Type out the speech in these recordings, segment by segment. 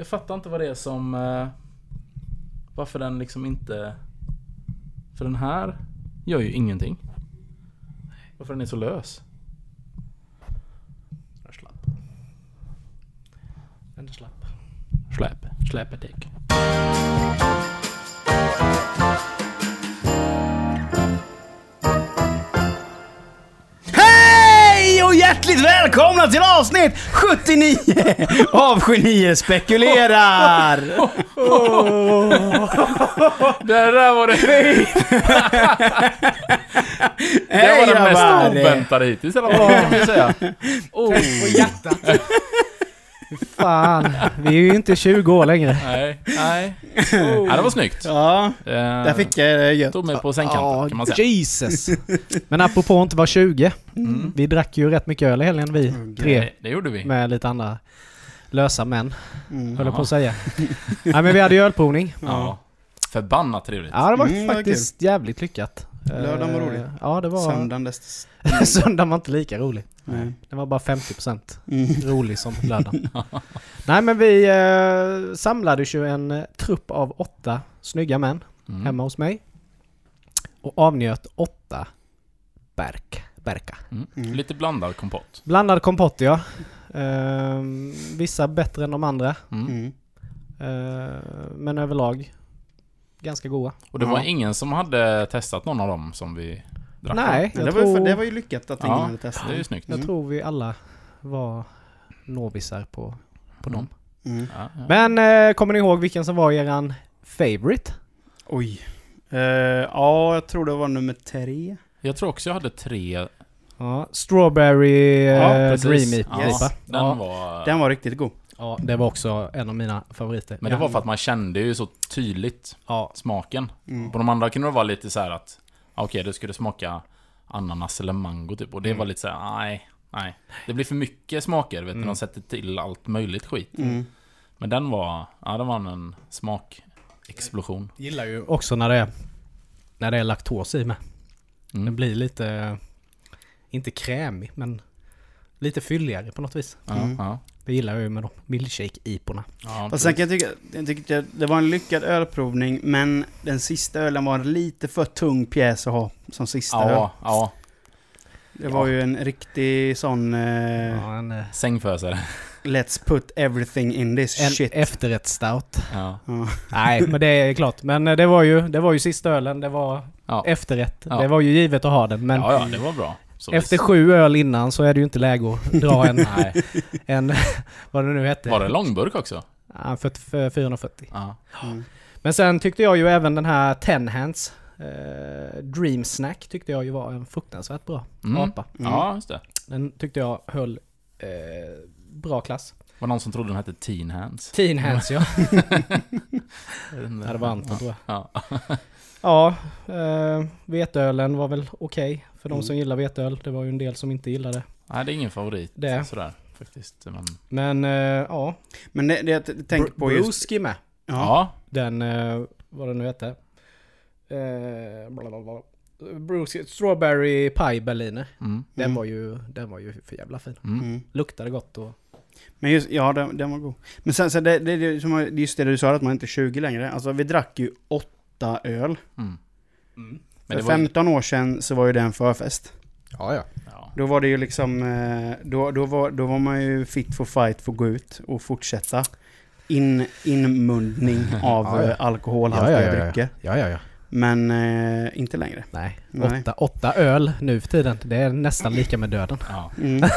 Jag fattar inte vad det är som... eh, varför den liksom inte... För den här gör ju ingenting. Varför den är så lös. Slapp. Den är slapp. Släp. Släpetek. Och hjärtligt välkomna till avsnitt 79 av Genier spekulerar! Det där var det... Det Hej var den mest grabbar! oväntade hittills eller vad kan vi säga? Oh, På hjärtat. Fan, vi är ju inte 20 år längre. nej, nej. Oh. Ja, det var snyggt. Ja, Eh, där fick jag gött. Tog mig på sängkanten kan man säga. Jesus. Men apropå att inte vara 20. Mm. Vi drack ju rätt mycket öl i helgen vi tre. Det, det gjorde vi. Med lite andra lösa män, Mm. höll jag på att säga. Nej men vi hade ju ölprovning. Ja. Förbannat trevligt. Ja det var Mm, det var faktiskt jävligt lyckat. Lördagen var Eh, rolig. Ja det var... Söndagen desto... Söndagen var inte lika rolig. Nej. Den var bara 50% Mm. rolig som lördagen. Nej men vi eh, samlades ju en eh, trupp av åtta snygga män Mm. hemma hos mig. Och avnjöt åtta berk, berka. Mm. Mm. Lite blandad kompott. Blandad kompott ja. Ehm, vissa bättre än de andra. Mm. Mm. Ehm, men överlag ganska goda. Och det var Ja. ingen som hade testat någon av dem som vi drack Nej, jag, det, var ju, tror, det var ju lyckat att ingen Ja, hade testat. Det är ju snyggt. jag Mm. tror vi alla var novisar på, på Mm. dem. Mm. Ja, ja. Men eh, kommer ni ihåg vilken som var eran favorite? Oj. Eh, ja, jag tror det var nummer tre. Jag tror också jag hade tre... Ja, Strawberry Ja, eh, precis. Dreamy Ja, IPA. Den Ja, var... Den var riktigt god. ja, det var också en av mina favoriter. Men det var för att man kände ju så tydligt Ja, smaken. Mm. På de andra kunde det vara lite så här att... ah, Okej, det skulle smaka ananas eller mango typ. Och det Mm. var lite så här, nej, nej. Det blir för mycket smaker, vet du. Mm. De sätter till allt möjligt skit. Mm. Men den var... Ja, det var en smakexplosion. gillar ju också när det är, när det är laktos i med. Mm. Den blir lite, inte krämig, men lite fylligare på något vis. Ja, Mm. ja. Det gillar jag ju med de milkshake-iporna. ja Fast sen kan jag tycka, jag tyckte det var en lyckad ölprovning, men den sista ölen var en lite för tung pjäs att ha som sista öl. Ja, ja. Det var ju en riktig sån eh, Ja, en, eh, Sängfösare. Let's put everything in this en shit. efterrättsstout. Ja. Ja. Nej, men det är klart. Men eh, det var ju, det var ju sista ölen, det var Ja. efterrätt. Ja. Det var ju givet att ha den, men ja, ja, det var bra. Så efter visst. sju öl innan så är det ju inte läge att dra en, Nej. en vad det nu hette. Var det långburk också? Ja, för, för 440. Ja. Mm. Men sen tyckte jag ju även den här Ten Hands eh, Dream Snack tyckte jag ju var en fruktansvärt bra Mm. apa. Mm. Ja, just det. Den tyckte jag höll eh, bra klass. Var någon som trodde den hette Teen Hands? Teen Hands ja. det var Anton tror jag. Ja. Ja, eh, veteölen var väl okej för de Mm. som gillar veteöl. Det var ju en del som inte gillade. Nej, det är ingen favorit Det. sådär faktiskt. Men, Men eh, ja, Men det, det jag t- tänker på just... Bruski med. Ja. ja. Den, eh, vad den nu hette. Eh, blablabla. Bruce, Strawberry Pie Berliner. Mm. Den, Mm. var ju, den var ju för jävla fin. Mm. Mm. Luktade gott och... Men just, ja den, den var god. Men sen så det, det, det, som, just det du sa att man inte är 20 längre. Alltså vi drack ju åtta öl. Mm. Men För det var, 15 år sedan så var ju det en förfest. Ja, ja. ja. Då var det ju liksom, eh, då, då, var, då var man ju fit for fight för att gå ut och fortsätta. In, inmundning av Ja, ja. eh, alkoholhaltiga Ja, ja, ja, ja. drycker. Ja, ja, ja. Men eh, inte längre. Nej. Nej. Åtta, åtta öl nu för tiden. Det är nästan lika med döden. ja. Mm.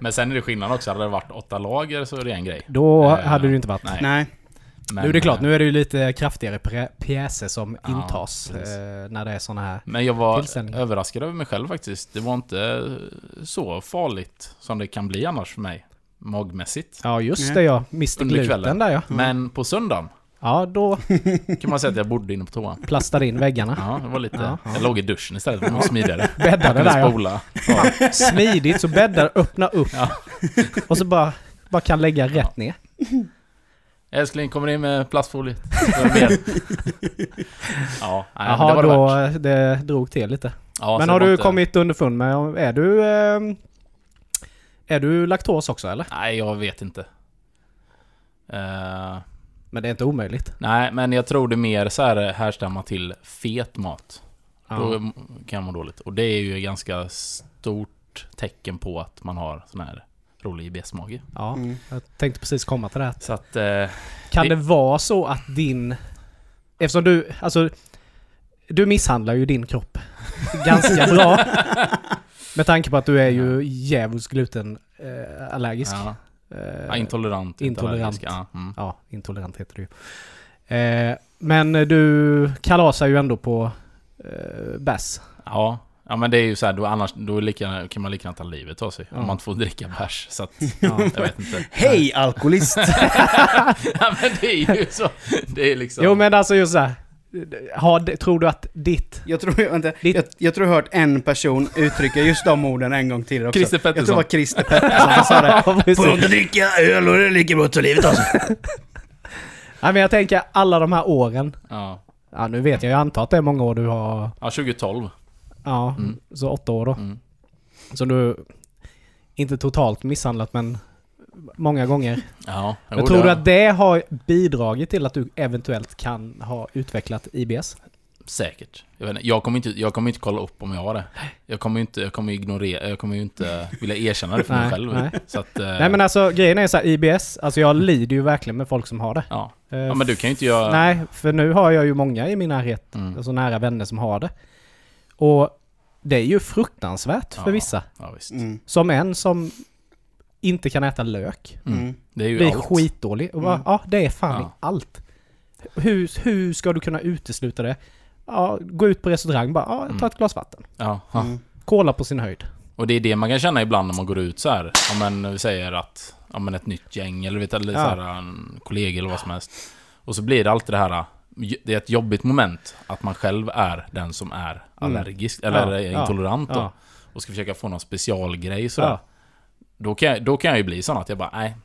Men sen är det skillnad också. Hade det varit åtta lager så är det en grej. Då Eh, hade det inte varit. Nej. Nej. Men, nu är det klart, eh, nu är det ju lite kraftigare pjäser som Ja, intas precis. eh, när det är såna här. Men jag var överraskad över mig själv faktiskt. Det var inte så farligt som det kan bli annars för mig. Magmässigt. Ja, just det ja. Mr Gluten kvällen. där ja. Men på söndagen Ja, då kan man säga att jag bodde inne på toan. plastade in väggarna. Ja, det var lite... Ja, ja. Jag låg i duschen istället, det var smidigare. Bäddade där kunde ja. spola. Smidigt så bäddar, öppna upp. Ja. Och så bara, bara kan lägga rätt ner. Älskling, kommer in med plastfolie. Det var mer. Ja, nej, det Jaha, var det då värt. det drog till lite. Ja, Men har det du inte- kommit underfund med, är du... Eh, är du laktos också eller? Nej, jag vet inte. Eh, Men det är inte omöjligt. nej, men jag tror det mer så här härstammar till fet mat. Ja. Då kan jag må dåligt. Och det är ju ett ganska stort tecken på att man har sån här rolig IBS-mage. ja, Mm. jag tänkte precis komma till det här. Så att... Eh, Kan Det- det vara så att din... Eftersom du, alltså... Du misshandlar ju din kropp ganska bra. Med tanke på att du är ju djävulskt glutenallergisk. ja, Eh, ja, intolerant. intolerant. Ja, mm. Ja, intolerant heter det ju. Eh, men du kalasar ju ändå på eh, bärs. ja. Ja men det är ju så här, då, annars då är lika, kan man lika gärna ta livet av sig. Ja. Om man inte får dricka bärs. Så att, Ja. jag vet inte. Hej alkoholist! ja men det är ju så. Det är liksom... Jo men alltså just såhär. Tror du att ditt... Jag tror, vänta, Ditt- jag, jag tror jag har hört en person uttrycka just de orden en gång till också. Christer Jag tror det Pettersson. var Christer Pettersson som sa det. Precis. inte dricka öl och det är lika bra att ta livet av sig. Nej, men jag tänker alla de här åren. Ja. Ja nu vet jag, jag antar att det är många år du har... ja, 2012. Ja, Mm. så åtta år då. Mm. Så du... Inte totalt misshandlat men många gånger. Ja, Men jo, tror det- du att det har bidragit till att du eventuellt kan ha utvecklat IBS? Säkert. Jag, inte, jag, kommer inte, jag kommer inte kolla upp om jag har det. Jag kommer inte, jag kommer ignorera, jag kommer ju inte vilja erkänna det för mig Nej, själv. nej. Så att, eh, Nej men alltså grejen är så här, IBS, alltså jag lider ju verkligen med folk som har det. ja. Eh, ja, men du kan ju inte göra... Nej, för nu har jag ju många i min närhet, Mm. alltså nära vänner som har det. Och det är ju fruktansvärt för Ja. vissa. Ja, visst. Mm. Som en som inte kan äta lök. Mm. Mm. Det är ju Blir allt. skitdålig. Bara, Mm. Ja, det är fan Ja. allt. Hur, hur ska du kunna utesluta det? Ja, gå ut på restaurang bara, ja, ta Mm. ett glas vatten. Ja. Mm. Cola på sin höjd. Och det är det man kan känna ibland när man går ut så här. Men vi säger att, ja men ett nytt gäng eller vet eller så Ja. här, en kollega eller vad som helst. Och så blir det alltid det här, det är ett jobbigt moment att man själv är den som är allergisk, eller Ja, är ja, intolerant då. Ja. Och ska försöka få någon specialgrej sådär. Ja. Då, kan jag, då kan jag ju bli sån att jag bara, nej.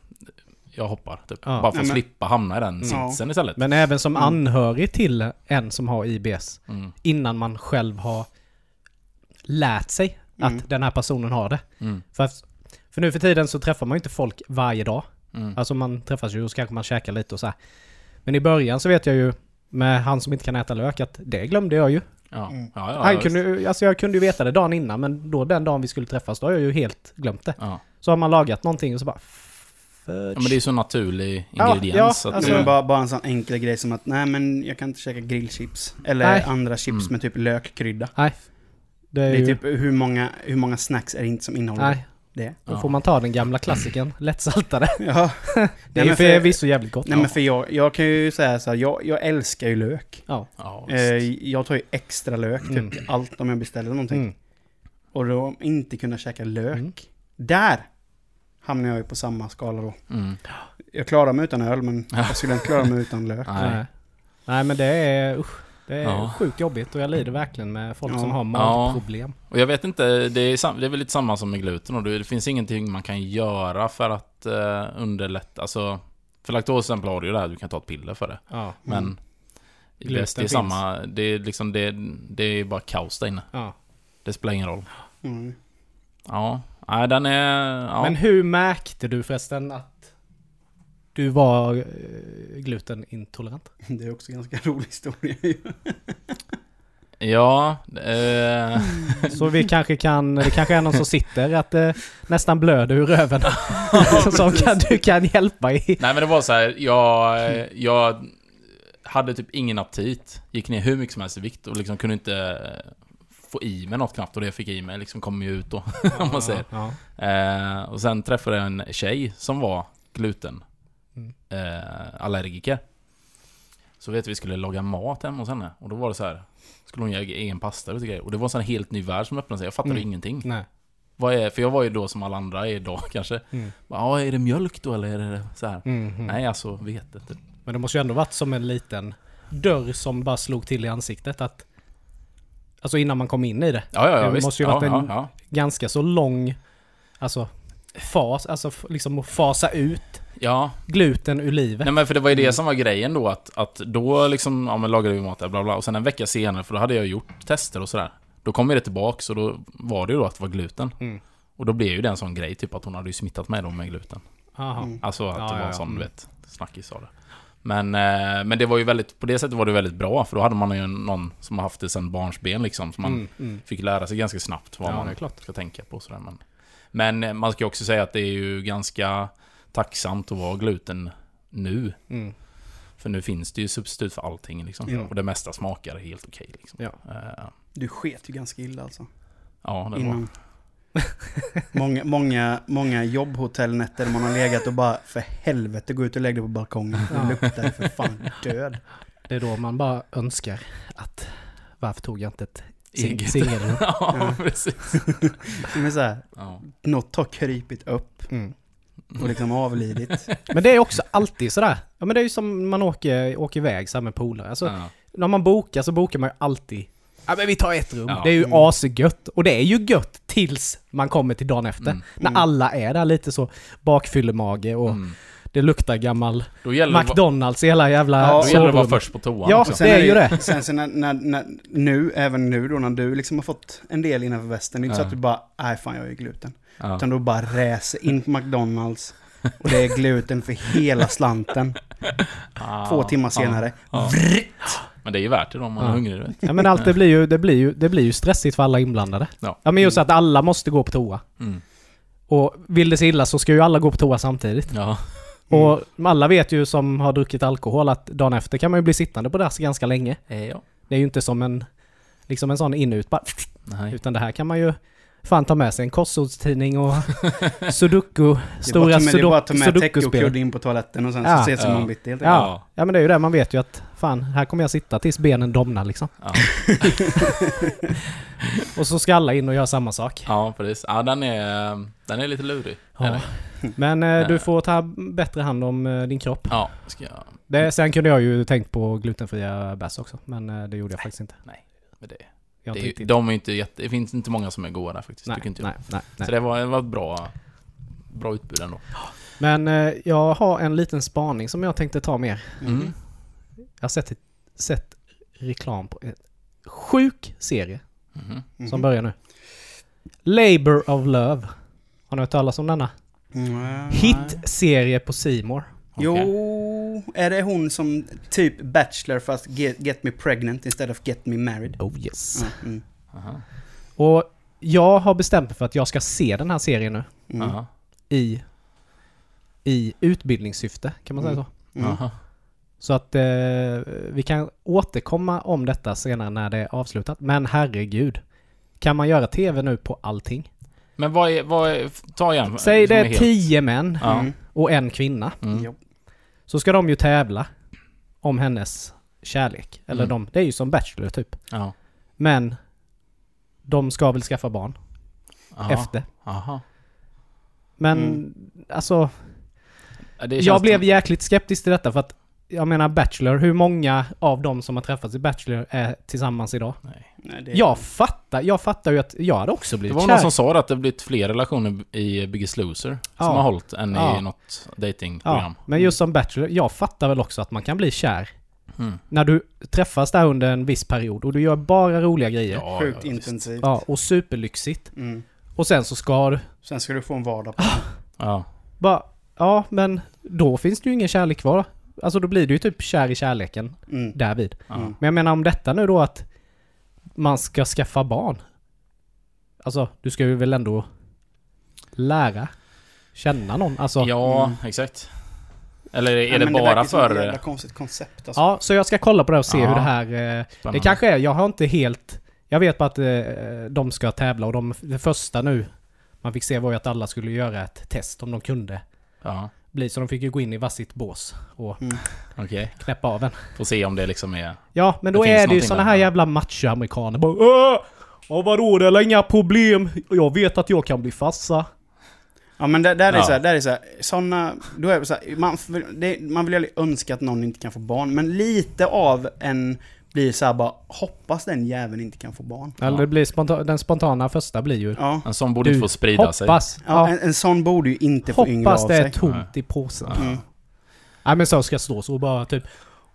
Jag hoppar typ. Ja. Bara för att men- slippa hamna i den Ja. sitsen istället. Men även som Mm. anhörig till en som har IBS, Mm. innan man själv har lärt sig Mm. att den här personen har det. Mm. För, att, för nu för tiden så träffar man ju inte folk varje dag. Mm. Alltså man träffas ju och så kanske man käkar lite och så här. Men i början så vet jag ju med han som inte kan äta lök att det glömde jag ju. Ja. Mm. Ja, ja, han kunde, alltså jag kunde ju veta det dagen innan men då den dagen vi skulle träffas då har jag ju helt glömt det. ja. Så har man lagat någonting och så bara... ja, men det är ju så naturlig ingrediens. ja, alltså- men bara, bara en sån enkel grej som att nej men jag kan inte käka grillchips. Eller Nej. andra chips Mm. med typ lökkrydda. Nej. Det är, Det är ju... typ hur många, hur många snacks är det inte som innehåller Nej, det? då Ja. får man ta den gamla klassikern, lättsaltade. Ja. Det är ju förvisso jävligt gott. Nej men för jag, jag kan ju säga så här, jag, jag älskar ju lök. Ja. Ja, Eh, jag tar ju extra lök typ Mm. allt om jag beställer någonting. Mm. Och då inte kunna käka lök. Mm. Där hamnar jag ju på samma skala då. Mm. Jag klarar mig utan öl men jag skulle inte klara mig utan lök. Nej. Nej. Nej men det är, usch, det är Ja. sjukt jobbigt och jag lider verkligen med folk Ja. som har magproblem. Och jag vet inte, det är, det är väl lite samma som med gluten och det, det finns ingenting man kan göra för att eh, underlätta, alltså för laktos till exempel har du ju det här, du kan ta ett piller för det. Ja. Men Mm. bäst, det är finns. samma, det är liksom det, det är bara kaos där inne. ja. Det spelar ingen roll. Mm. Ja, nej den är, ja. Men hur märkte du förresten att du var eh, glutenintolerant? Det är också en ganska rolig historia ju. Ja, eh, Så vi kanske kan, det kanske är någon som sitter att det nästan blöder ur röven. som kan, du kan hjälpa i. nej men det var så här, jag, eh, jag hade typ ingen aptit. Gick ner hur mycket som helst i vikt och liksom kunde inte eh, få i mig något knappt och det jag fick i mig liksom kom ju ut då, om man säger. Ja. Eh, och sen träffade jag en tjej som var gluten Mm. eh, allergiker. Så vet vi, skulle laga mat hemma hos henne. Och då var det så här. Skulle hon göra egen pasta och grejer. Och det var en sån helt ny värld som öppnade sig. Jag fattade Mm. ingenting. Nej. Vad är, för jag var ju då som alla andra är idag kanske. Mm. Ja, är det mjölk då eller är det så här? Mm, mm. Nej, alltså vete inte. Men det måste ju ändå varit som en liten dörr som bara slog till i ansiktet att... Alltså innan man kom in i det. Ja, ja, ja Det visst. måste ju ja, varit en- ja, ja. Ganska så lång... Alltså... Fas, alltså liksom att fasa ut ja, gluten ur livet. Nej men för det var ju Mm. det som var grejen då att, att då liksom, ja men lagade vi mat där, bla bla och sen en vecka senare, för då hade jag gjort tester och sådär. Då kom det tillbaks och då var det ju då att det var gluten. Mm. Och då blev ju det en sån grej, typ att hon hade ju smittat mig då med gluten. Aha. Mm. Alltså att Ja, det var en ja. sån, Mm. du vet, snackis av det. Men, eh, men det var ju väldigt, på det sättet var det väldigt bra, för då hade man ju någon som har haft det sedan barnsben liksom, som man Mm, mm. fick lära sig ganska snabbt vad Ja, man klart. ska tänka på. Sådär. Men, men eh, man ska ju också säga att det är ju ganska tacksamt att vara gluten nu. Mm. För nu finns det ju substitut för allting liksom. Ja. Och det mesta smakar helt okej. liksom. Ja. Eh, Du sket ju ganska illa alltså. ja, det var... Innan. många, många, många jobbhotellnätter där man har legat och bara för helvete gå ut och lägga dig på balkongen. Ja. Det luktar för fan död. Det är då man bara önskar att varför tog jag inte ett Eget. sing- singelrum? ja, precis. Det är så här, Ja. något har krypit upp Mm. Och liksom avlidit. Men det är också alltid sådär. Ja men det är ju som man åker, åker iväg så här med polare. Alltså, Ja. när man bokar så bokar man ju alltid Ja men vi tar ett rum. Ja. Det är ju Mm. asgött. Och det är ju gött tills man kommer till dagen efter. Mm. När Mm. alla är där lite så bakfyllemage och Mm. Det luktar gammal McDonalds i hela jävla Ja, då gäller det att vara först på toan Ja, också. det är ju det. Sen så när, när, när, nu, även nu då när du liksom har fått en del innanför västen, det är inte så Ja. att du bara, nej fan jag är gluten. Ja. Utan du bara räser in på McDonalds och det är gluten för hela slanten. Ah, Två timmar ja, senare. ja. Men det är ju värt det då om man är hungrig. Vet. Ja men allt det blir ju, det blir ju, det blir ju stressigt för alla inblandade. Ja. Ja men just att alla måste gå på toa. Mm. Och vill det sig illa så ska ju alla gå på toa samtidigt. Ja. Och alla vet ju som har druckit alkohol att dagen efter kan man ju bli sittande på dass ganska länge. ja. Det är ju inte som en, liksom en sån in ut bara, utan det här kan man ju fan ta med sig en korsordstidning och sudoku, Det är bara stora att ta med- det är bara att ta med täcke sudoku-spel. in på toaletten och sen Ja. så ses Ja. man bitti helt. Ja. ja men det är ju det, man vet ju att fan, här kommer jag sitta tills benen domnar liksom. Ja. Och så ska alla in och göra samma sak. ja, precis. Ja, den är, den är lite lurig. Ja. Men eh, du får ta bättre hand om eh, din kropp. Ja, ska jag... Det, sen kunde jag ju tänkt på glutenfria bärs också, men eh, det gjorde jag faktiskt inte. Nej. Men det, Jag det, är, de är inte jätte, det finns inte många som är goda där faktiskt. nej, tycker inte nej, jag. nej, nej. Så det var, det var ett bra, bra utbud ändå. Men eh, jag har en liten spaning som jag tänkte ta med. Mm. Jag har sett, ett, sett reklam på en sjuk serie. Mhm. som börjar nu. Labour of Love. Har ni hört talas om denna? Mm. Hit-serie på Simor. Okej. Jo, är det hon som typ Bachelor fast get, get me pregnant istället för get me married? Oh yes. Mm, mm, Aha. Och jag har bestämt mig för att jag ska se den här serien nu mm, i, i utbildningssyfte, kan man säga Mm. så? mm. Så att eh, vi kan återkomma om detta senare när det är avslutat. Men herregud. Kan man göra TV nu på allting? Men vad är, vad är, ta igen. Säg det är helt- tio män Ja. Mm. och en kvinna. Mm. Så ska de ju tävla om hennes kärlek. Eller Mm. de, det är ju som Bachelor typ. Ja. Men de ska väl skaffa barn Aha. efter. Aha. Men Mm. alltså, jag blev jäkligt skeptisk till detta för att jag menar Bachelor, hur många av dem som har träffats i Bachelor är tillsammans idag? Nej. Nej, det, Jag fattar, jag fattar ju att jag hade också Det blivit var kär. någon som sa att det blivit fler relationer i Biggest Loser Ja. som har hållit än Ja. i något datingprogram. Ja, men just som Bachelor, jag fattar väl också att man kan bli kär. Mm. När du träffas där under en viss period och du gör bara roliga grejer. Ja, Ja, Sjukt ja, intensivt. och superlyxigt. Mm. Och sen så ska du Sen ska du få en vardag på Ja. bara, ja men då finns det ju ingen kärlek kvar. Alltså då blir du ju typ kär i kärleken mm. därvid. Ja. Mm. Men jag menar om detta nu då att man ska skaffa barn. Alltså, du ska ju väl ändå lära känna någon. Alltså, ja. ja, Mm. exakt. Eller är Ja, det bara ett för... jävla konstigt koncept alltså. så jag ska kolla på det och se Ja. hur det här... Eh, det Spännande. kanske är, jag har inte helt... Jag vet bara att eh, de ska tävla och de, det första nu man fick se var ju att alla skulle göra ett test om de kunde Ja, bli. Så de fick ju gå in i varsitt bås och Mm. okej. knäppa av en. Får se om det liksom är... Ja, men då Det är det ju där. här jävla macho-amerikaner. Bara Åh! Ja vadå, det är inga problem. Jag vet att jag kan bli farsa. Ja men där, där är Ja. så här, där är så här, såna, då är så här, man, det, man vill ju aldrig önska att någon inte kan få barn, men lite av en blir så här bara, hoppas den jäveln inte kan få barn. Eller det blir sponta- den spontana första blir ju... Ja, En sån borde Du, inte få sprida sig. Hoppas! ja, Ja, En, en sån borde ju inte få yngra hoppas av det är sig. tomt i påsen. Ja. Mm. Nej men så ska jag stå så och bara typ...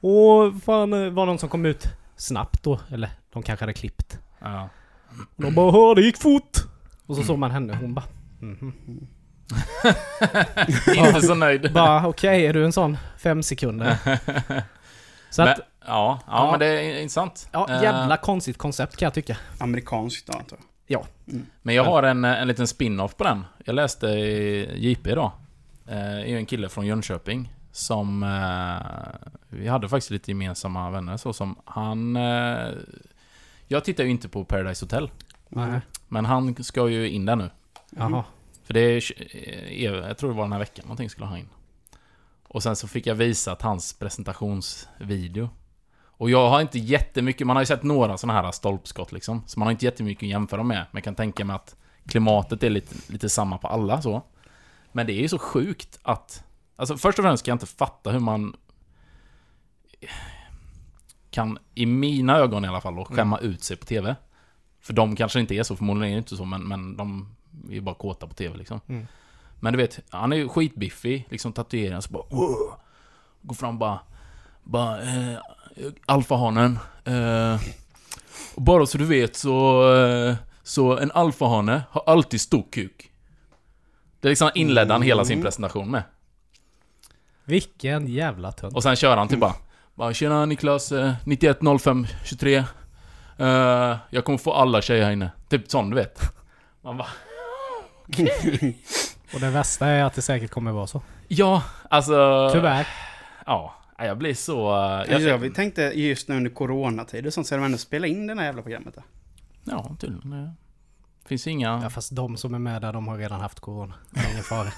Åh, fan, eh, var någon som kom ut snabbt då. Eller de kanske hade klippt. Ja. Och de bara det gick fort! Och så såg man henne, hon bara... Mhm. Inte så nöjd. Bara okej, är du en sån? Fem sekunder. Så men, att, ja, ja, Ja. men det är intressant. ja, Eh, jävla konstigt koncept kan jag tycka. Amerikanskt då antar jag. Men jag har en, en liten spin-off på den. Jag läste i JP idag. Eh, är ju en kille från Jönköping. Som... Eh, vi hade faktiskt lite gemensamma vänner så som han... Jag tittar ju inte på Paradise Hotel. Nej. Men han ska ju in där nu. Jaha. För det är... Jag tror det var den här veckan någonting skulle han in. Och sen så fick jag visat hans presentationsvideo. Och jag har inte jättemycket, man har ju sett några sådana här stolpskott liksom. Så man har inte jättemycket att jämföra med. Men jag kan tänka mig att klimatet är lite, lite samma på alla så. Men det är ju så sjukt att... Alltså först och främst kan jag inte fatta hur man... Kan, i mina ögon i alla fall, då, skämma ut sig på TV. För de kanske inte är så, förmodligen är det inte så, men, men de är ju bara kåta på TV liksom. Mm. Men du vet, han är ju skitbiffig, liksom tatuerad, så bara. Går fram och bara... Bara... Eh, alfahanen. Eh, bara så du vet så... Eh, så en alfahane har alltid stor kuk. Det är liksom inledde han hela sin Mm. presentation med. Vilken jävla tunt. Och sen kör han till bara... Bara tjena Niklas, eh, 910523. Eh, jag kommer få alla tjejer här inne. Typ sån du vet. Man bara... Och det värsta är att det säkert kommer vara så. Ja, alltså... Tyvärr. Ja, jag blir så... eh, Jag, Jag, vi tänkte just nu under coronatid och sånt så är de ändå spela in det här jävla programmet. Där. ja, tydligen. Det finns inga... Ja fast de som är med där, de har redan haft corona. Det är ingen fara.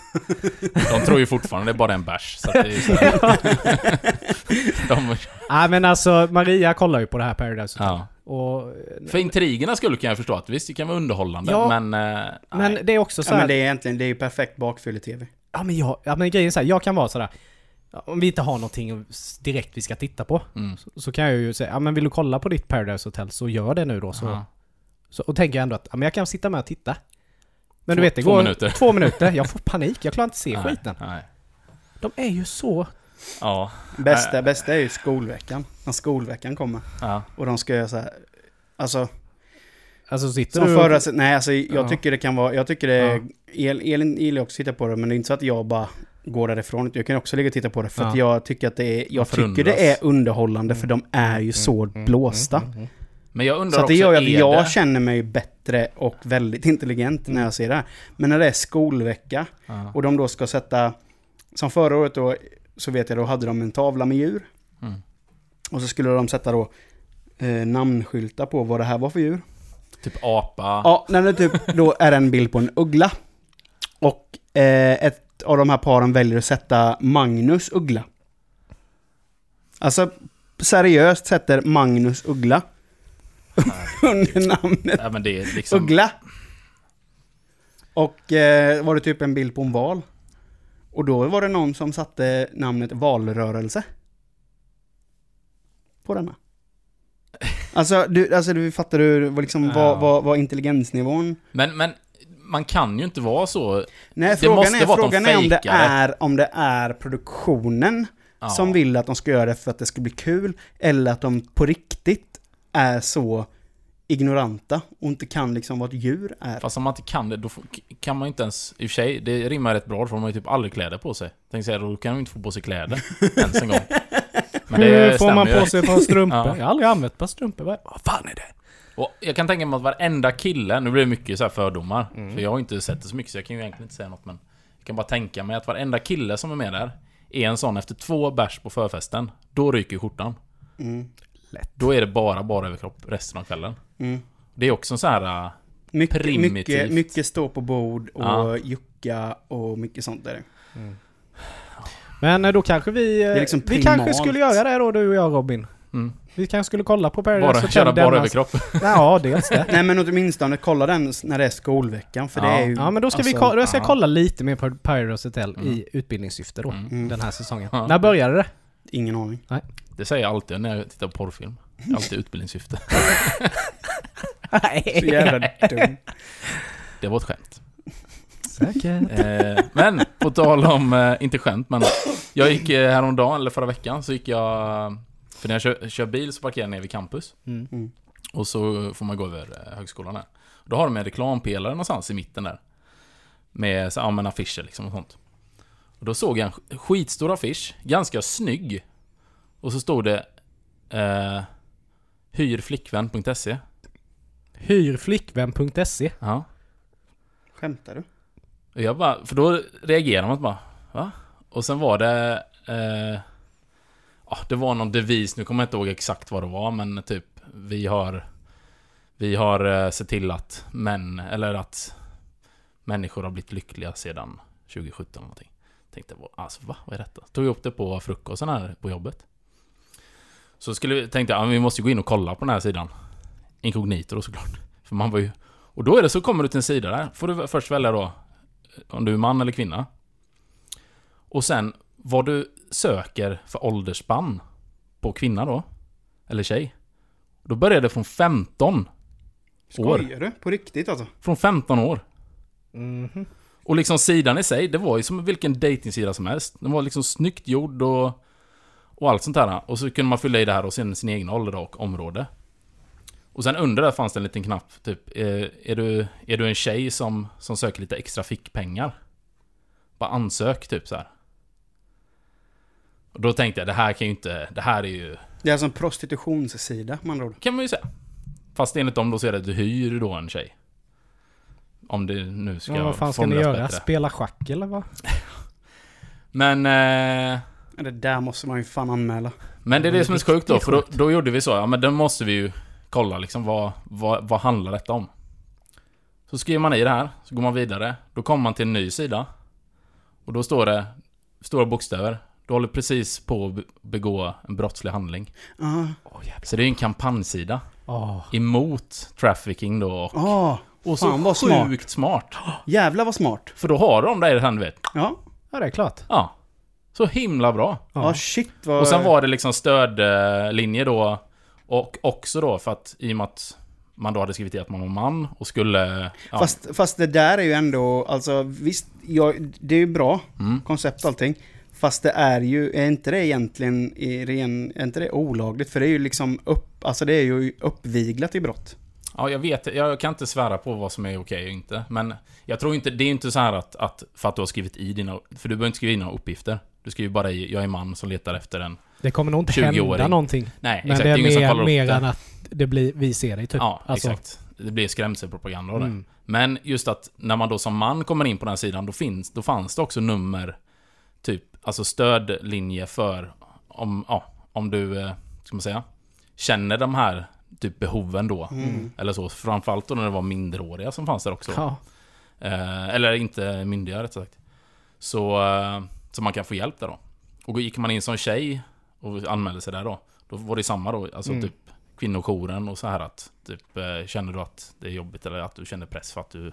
De tror ju fortfarande det är bara en bärs. Så att det är så de, Nej men alltså, Maria kollar ju på det här Paradise Hotel. ja. Och... För intrigerna skulle kan jag förstå att visst, det kan vara underhållande, Ja, men... eh, Men nej. det är också så Ja, här, men det är egentligen, det är ju perfekt bakfylle-tv. Ja men, jag, ja men grejen är så här, jag kan vara sådär Om vi inte har någonting direkt vi ska titta på Mm. så, så kan jag ju säga, ja men vill du kolla på ditt Paradise Hotel så gör det nu då så, Ja. så Och tänker jag ändå att, ja men jag kan sitta med och titta Men Två- du vet det två går minuter. två minuter, jag får panik, jag klarar inte se Nej, skiten Nej. De är ju så... Ja. Bästa, bästa är ju skolveckan. När skolveckan kommer. ja. Och de ska göra så här. Alltså, Alltså sitter som du... förra... Nej, alltså jag Ja. tycker det kan vara... Jag tycker det är... El, Elin gillar också att titta på det, men det är inte så att jag bara går därifrån. Jag kan också ligga och titta på det, för att Ja. jag tycker att det är... Jag tycker det är underhållande, för de är ju så blåsta. Mm, mm. Men jag undrar Så att det gör ju att är jag det... känner mig bättre och väldigt intelligent när jag ser det här. Men när det är skolvecka Ja. och de då ska sätta... Som förra året då, så vet jag då hade de en tavla med djur. Mm. Och så skulle de sätta då eh, namnskyltar på vad det här var för djur. Typ apa. Ja, när det typ då är en bild på en uggla. Och eh, ett av de här paren väljer att sätta Magnus Uggla. Alltså seriöst sätter Magnus Uggla under namnet Ja, men det är liksom... Uggla. Och eh, var det typ en bild på en val. Och då var det någon som satte namnet valrörelse. På denna. Alltså, du, alltså du fattar du liksom, Ja. vad, vad, vad intelligensnivån... Men, men man kan ju inte vara så... Nej, Det frågan måste är, vara att de frågan är om det är om det är produktionen Ja. som vill att de ska göra det för att det ska bli kul, eller att de på riktigt är så ignoranta och inte kan liksom vad ett djur är. Fast om man inte kan det, då kan man ju inte ens... I och för sig, det rimmar rätt bra för de har ju typ aldrig kläder på sig. Tänk säga, då kan de inte få på sig kläder. ens en gång. Men Hur det får man på sig ett par strumpor? Ja. Jag har aldrig använt ett par strumpor. Vad fan är det? Och jag kan tänka mig att varenda kille, nu blir det mycket så här fördomar. Mm. För jag har inte sett det så mycket så jag kan ju egentligen inte säga något men... Jag kan bara tänka mig att varenda kille som är med där är en sån efter två bärs på förfesten. Då ryker skjortan. Mm. Då är det bara bara överkropp resten av kvällen. Mm. Det är också en sån här... äh, Mycket, Primitivt. mycket, mycket stå på bord och Ja. jucka och mycket sånt där. Men eh, då kanske vi... eh, liksom vi kanske skulle göra det då, du och jag Robin. Mm, Vi kanske skulle kolla på Paradise bara Hotel köra bara denna- överkropp. Ja, dels det. Nej men åtminstone kolla den när det är skolveckan, för Ja. det är ju... Ja men då ska vi alltså, ko- då ska jag ja. kolla lite mer på Paradise Hotel Mm. i utbildningssyfte då. Mm. Den här säsongen. Ja. När började det? Ingen aning. Det säger jag alltid när jag tittar på porrfilm. Alltid utbildningssyfte. Så jävla dum. Det var ett skämt. Säkert. Eh, men, på tal om, eh, inte skämt, men jag gick eh, häromdagen, eller förra veckan, så gick jag... För när jag kör, kör bil så parkerar jag ner vid campus. Mm. Mm. Och så får man gå över eh, högskolan där. Då har de en reklampelare någonstans i mitten där. Med så, ja, men affischer liksom och sånt. Och då såg jag en sk- skitstor affisch, ganska snygg. Och så stod det eh, Hyrflickvän.se. Hyrflickvän.se. Ja. Skämtar du? Och jag bara, för då reagerar man bara, va? Och sen var det, eh, ja, det var någon devis, nu kommer jag inte ihåg exakt vad det var, men typ, vi har, vi har eh, sett till att män, eller att människor har blivit lyckliga sedan 2017 eller någonting. Tänkte, alltså va, vad är detta? Tog upp det på frukosten här på jobbet. Så skulle vi, tänkte jag, vi måste ju gå in och kolla på den här sidan. Inkognito då såklart. För man var ju, och då är det så kommer du till en sida där, får du först välja då om du är man eller kvinna. Och sen vad du söker för åldersspann på kvinna då. Eller tjej. Då börjar det från 15. År. Skojar du? På riktigt alltså? Från 15 år. Mhm. Och liksom sidan i sig, det var ju som vilken dejtingsida som helst. Den var liksom snyggt gjord och, och allt sånt här. Och så kunde man fylla i det här och sen sin egen ålder och område. Och sen under där fanns det en liten knapp, typ, eh, är, du, är du en tjej som, som söker lite extra fickpengar? Bara ansök, typ så här. Och då tänkte jag, det här kan ju inte, det här är ju, Det är alltså en prostitutionssida med andra ord. kan man ju säga. Fast enligt dem då så är det att du hyr då en tjej. Om det nu ska Ja, vad fan ska ni göra? bättre. Spela schack eller vad? Men... Eh, Det där måste man ju fan anmäla. Men det är det som är så sjukt då, för då, då gjorde vi så, ja men då måste vi ju kolla liksom vad, vad, vad handlar detta om? Så skriver man i det här, så går man vidare, då kommer man till en ny sida. Och då står det, stora bokstäver, du håller precis på att be- begå en brottslig handling. Ja. Så det är ju en kampanjsida Åh. emot trafficking då. Och, Åh, och så fan vad smart. sjukt smart. jävlar vad smart. För då har de det här, du vet. Ja. Ja, det är klart. Ja. Så himla bra. Ja, shit vad... Och sen var det liksom stödlinje då. Och också då för att i och med att man då hade skrivit i att man var man och skulle... Ja, Fast, fast det där är ju ändå, alltså visst, jag, det är ju bra mm, koncept och allting. Fast det är ju, är inte det egentligen i ren, är inte det olagligt? För det är ju liksom upp, alltså det är ju uppviglat i brott. ja, jag vet, jag kan inte svära på vad som är okej och inte. Men jag tror inte, det är inte så här att, att för att du har skrivit i dina... För du behöver inte skriva in några uppgifter. Du skriver bara i, jag är man som letar efter en... Det kommer nog inte 20-åring. hända någonting. Nej, Men exakt. det är ingen mer, kollar upp mer det. än att det blir, vi ser dig typ. Ja, Alltså, exakt. Det blir skrämselpropaganda av det. Mm. Men just att när man då som man kommer in på den här sidan, då, finns, då fanns det också nummer, typ, alltså stödlinje för om, ja, om du, eh, ska man säga, känner de här typ behoven då. Mm. Eller så. Framförallt då när det var minderåriga som fanns där också. Ja. Eh, eller inte myndiga rätt sagt. Så, eh, så man kan få hjälp där då. Och gick man in som tjej och anmälde sig där då, då var det samma då, alltså Mm. typ kvinnojouren och så här att typ eh, känner du att det är jobbigt eller att du känner press för att du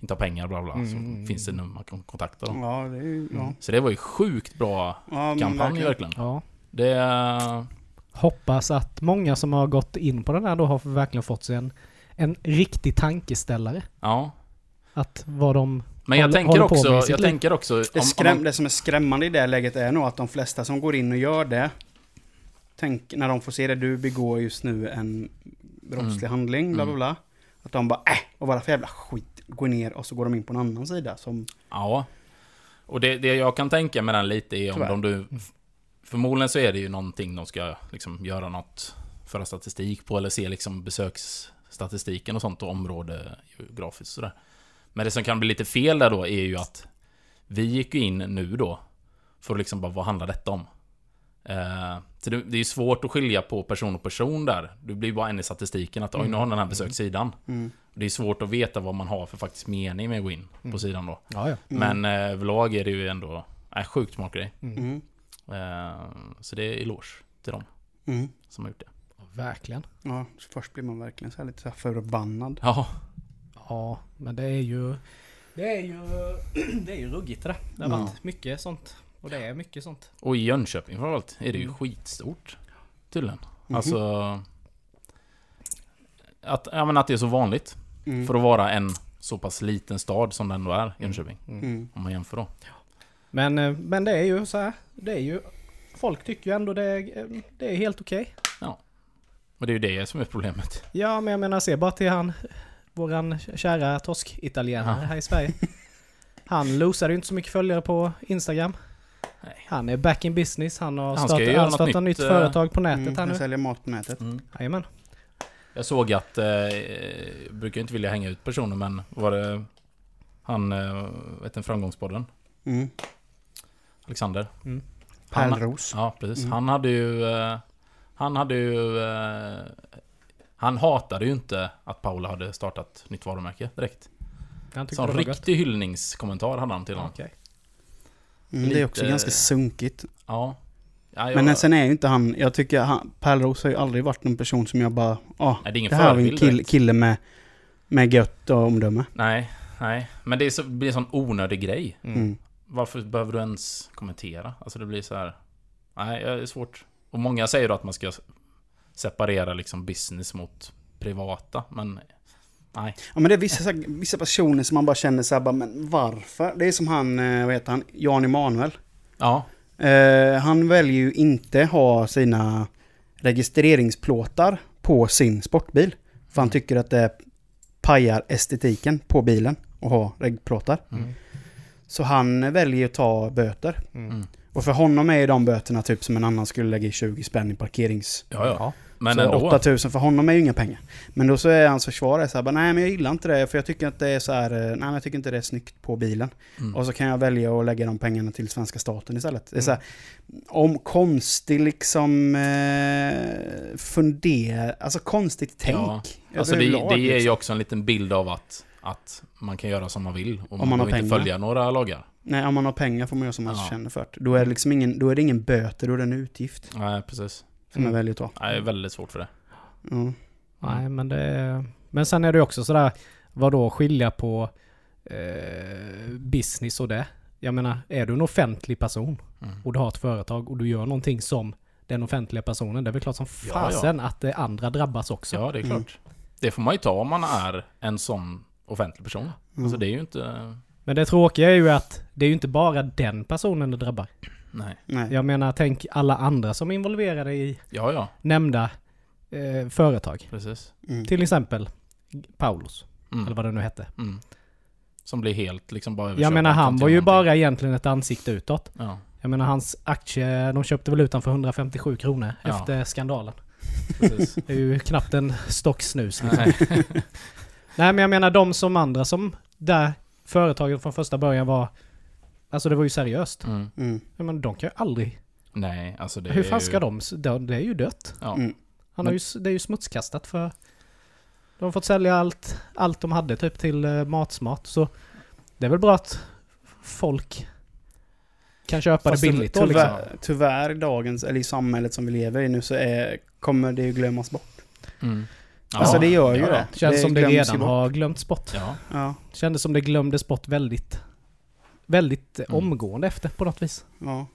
inte har pengar bla bla, bla så Mm. finns det nummer man kan kontakta dem. Ja, det är ja. Så det var ju sjukt bra ja kampanj verkligen. ja. Det... Hoppas att många som har gått in på den här då har verkligen fått sig en, en riktig tankeställare. Ja. Att vad de... Men jag Håller- tänker håller också, jag tänker också... Det, skräm, det som är skrämmande i det läget är nog att de flesta som går in och gör det, tänk, när de får se det, du begår just nu en brottslig Mm. handling, bla bla Mm. bla. Att de bara, äh, och vad för jävla skit, går ner och så går de in på en annan sida som, Ja. Och det, det jag kan tänka med den lite är om Tyvärr. de du... Förmodligen så är det ju någonting de ska liksom göra något, föra statistik på eller se liksom besöksstatistiken och sånt och område geografiskt sådär. Men det som kan bli lite fel där då är ju att vi gick ju in nu då för att liksom bara, vad handlar detta om? Eh, så det, det är ju svårt att skilja på person och person där. Du blir bara en i statistiken att oj, nu har den här besökt sidan. mm, Det är svårt att veta vad man har för faktisk mening med att gå in på Mm. sidan då. Ja, ja. mm, Men eh, överlag är det ju ändå äh, sjukt smart grej. mm, Eh, så det är eloge till dem mm. som har gjort det. Verkligen. Ja, så först blir man verkligen så här lite så här förbannad. Ja, Ja, men det är ju... Det är ju... Det är ju ruggigt det där. Det har Ja. varit mycket sånt. Och det är mycket sånt. och i Jönköping framförallt är det ju Mm. skitstort. Tydligen. Mhm. Alltså... Att, ja, men att det är så vanligt. Mm. För att vara en så pass liten stad som den ändå är, Jönköping. Mm. Om man jämför då. Men, eh, men det är ju så här. Det är ju... Folk tycker ju ändå det är, eh, det är helt okej. Och det är ju det som är problemet. Ja, men jag menar se bara till han... Våran kära torsk-italienare Ja. här i Sverige. Han losade ju inte så mycket följare på Instagram. Nej. Han är back in business. Han har Han startat, han startat nytt, nytt eh, företag på nätet Mm, här han nu. säljer mat på nätet. Mm. Jajamän. Jag såg att, eh, jag brukar inte vilja hänga ut personer men var det han, eh, vet du, framgångspodden? Mm. Alexander? Han- Pärlros. Ja, precis. Mm. Han hade ju... eh, Han hade ju... eh, Han hatade ju inte att Paula hade startat nytt varumärke direkt. Han Som riktig hyllningskommentar hade han till honom. Okej. Mm, det är också ganska sunkigt. Ja. ja jag, Men sen är ju inte han, jag tycker han, Pärlros har ju aldrig varit en person som jag bara, ja, nej, det är ingen det här var en förebild kill, kille med, med gött och omdöme. Nej, nej. Men det, är så, det blir en sån onödig grej. Mm. Mm. Varför behöver du ens kommentera? Alltså det blir så här... Nej, det är svårt. Och många säger då att man ska separera liksom business mot privata, men... Nej. Ja men det är vissa, så här, vissa personer som man bara känner så här, bara, men varför? Det är som han, eh, vad heter han, Jan Emanuel. Ja. Eh, han väljer ju inte ha sina registreringsplåtar på sin sportbil. För han tycker att det pajar estetiken på bilen att ha regplåtar. Mm. Så han väljer att ta böter. Mm. Och för honom är ju de böterna typ som en annan skulle lägga i 20 spänn i parkerings... Ja, ja. Men så ändå. 8000 för honom är ju inga pengar. Men då så är hans försvar är så här, bara, nej men jag gillar inte det för jag tycker att det är så här, eh, nej men jag tycker inte det är snyggt på bilen. Mm. Och så kan jag välja att lägga de pengarna till svenska staten istället. Det är så här, om konstig liksom eh, fundera, alltså konstigt tänk. Ja. Alltså det, det ger ju liksom. också en liten bild av att, att man kan göra som man vill. Och man, man har inte pengar. följa några lagar. Nej, om man har pengar får man göra som man Ja. känner för. Då är det liksom ingen, då är det ingen böter, då är det en utgift Nej, precis. Som Mm. jag väljer att ta. Nej, det är väldigt svårt för det. Ja. Nej, men det... Men sen är det ju också sådär, vad då skilja på eh, business och det? Jag menar, är du en offentlig person Mm. och du har ett företag och du gör någonting som den offentliga personen, det är väl klart som Ja, fasen att det andra drabbas också. Ja, det är Mm. klart. Det får man ju ta om man är en sån offentlig person. Alltså det är ju inte... Men det tråkiga är ju att det är ju inte bara den personen det drabbar. Nej. Nej. Jag menar, tänk alla andra som är involverade i Ja, ja. nämnda eh, företag. Precis. Mm. Till exempel Paulus, Mm. eller vad det nu hette. Mm. Som blir helt liksom bara Jag menar, han var ju någonting. bara egentligen ett ansikte utåt. Ja, Jag menar, hans aktie, de köpte väl ut för 157 kronor Ja. efter skandalen. precis. Det är ju knappt en stock snus. liksom. Nej. Nej, men jag menar de som andra som där företaget från första början var... Alltså det var ju seriöst. Mm. Mm. Menar, de kan ju aldrig... Nej, alltså det hur fan ju... ska de... s- Det det är ju dött. Ja. Mm. Han har ju, s- det är ju smutskastat för... De har fått sälja allt, allt de hade typ till uh, matsmart. Så det är väl bra att folk kan köpa Fast det billigt då liksom. tyvärr, tyvärr dagens, eller i samhället som vi lever i nu så är, kommer det ju glömmas bort. Mm. Ja. Alltså det gör ju ja, det. Känns som det glöms ju redan bort. har glömts bort. Ja. Ja, Kändes som det glömdes bort väldigt... Väldigt eh, Mm. omgående efter på något vis. ja.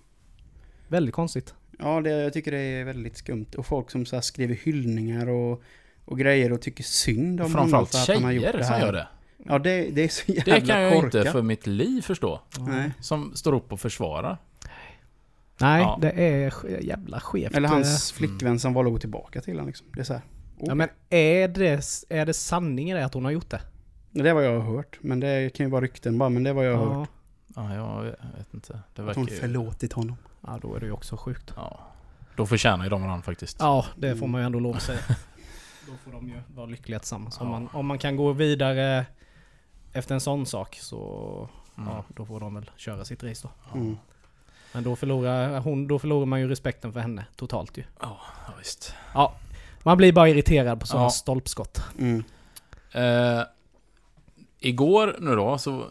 Väldigt konstigt. Ja, det, jag tycker det är väldigt skumt. Och folk som så här skriver hyllningar och, och grejer och tycker synd om honom Framförallt för att han har gjort det som här. gör det. Ja, det, det är så jävla Det kan jag korkat. inte för mitt liv förstå. Nej. Som står upp och försvarar. Nej, Ja. det är jävla skevt. Eller Eh, hans flickvän som valde att gå tillbaka till honom liksom. Det är så här. oh. Ja men är det, är det sanning i det att hon har gjort det? Det är vad jag har hört. Men det kan ju vara rykten bara. Men det är vad jag har hört. Ja, jag vet inte. Det Att verkar hon ju... förlåtit honom. ja, då är det ju också sjukt. Ja. Då förtjänar ju de varandra faktiskt. Ja, det får man ju ändå lov att säga. Då får de ju vara lyckliga tillsammans. Om, Ja. man, om man kan gå vidare efter en sån sak så Mm. ja, då får de väl köra sitt race då. Mm. Men då förlorar, hon, då förlorar man ju respekten för henne totalt ju. Ja, ja, visst. Ja, man blir bara irriterad på sådana Ja. stolpskott. Mm. Eh, igår nu då, så,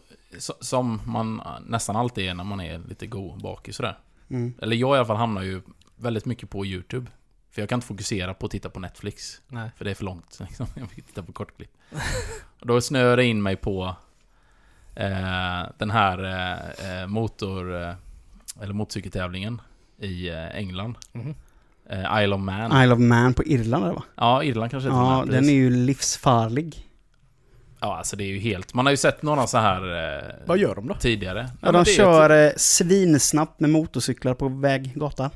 som man nästan alltid är när man är lite god bakis sådär. Mm. Eller jag i alla fall hamnar ju väldigt mycket på YouTube. För jag kan inte fokusera på att titta på Netflix. Nej. För det är för långt. Liksom. Jag vill titta på kortklipp. Och då snöar jag in mig på eh, den här eh, eh, motor... Eh, eller motorcykeltävlingen i eh, England. Eh, Isle of Man. Isle of Man på Irland eller va? Ja, Irland kanske Ja, den. är ju livsfarlig. Ja, alltså det är ju helt... Man har ju sett några så här... Eh, Vad gör de då? Tidigare. Ja, men de kör Ett, eh, svinsnabbt med motorcyklar på väg, gatan.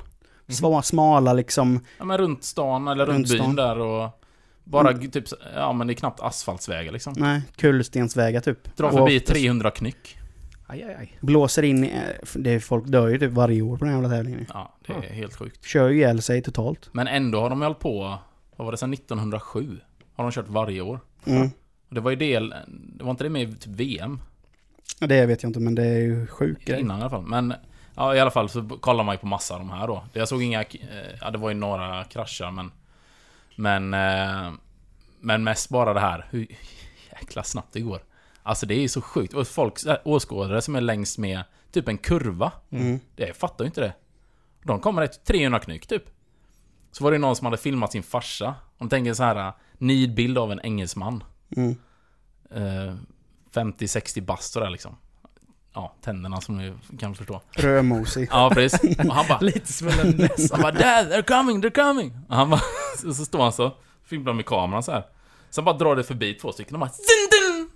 Sva, smala liksom. ja, men runt stan eller runt, Runt byn stan. där och... Bara Mm. typ... Ja, men det är knappt asfaltsvägar liksom. Nej, kulstensvägar typ. Dra Och förbi oftast- 300 knyck. Aj, aj, aj. Blåser in i... eh, Det är, folk dör ju typ varje år på den här jävla tävlingen. Ja, det är helt sjukt. Kör ju ihjäl sig totalt. Men ändå har de hållit på, vad var det, sedan 1907? Har de kört varje år. Mm. Och det var ju del, det var inte det med i typ VM? Det vet jag inte men det är ju sjuk grej. Innan i alla fall. Men ja, i alla fall så kollar man ju på massa av de här då. Jag såg inga, eh, ja det var ju några kraschar men... Men... eh, Men mest bara det här, hur jäkla snabbt det går. Alltså det är ju så sjukt. Och folk, åskådare som är längst med typ en kurva. Mm. Det, jag fattar ju inte det. De kommer ett 300 knyck typ. Så var det någon som hade filmat sin farsa. Om tänker så här nidbild av en engelsman. Mm. Eh, 50-60 bast sådär liksom. Ja, tänderna som ni kan förstå. Rödmosig. Ja, precis. Och han bara... Lite svullen näsa. Han bara 'Dad, they're coming, they're coming' och han bara... Så, så står han så, filmar med kameran så här. Sen bara drar det förbi två stycken och bara dun, dun.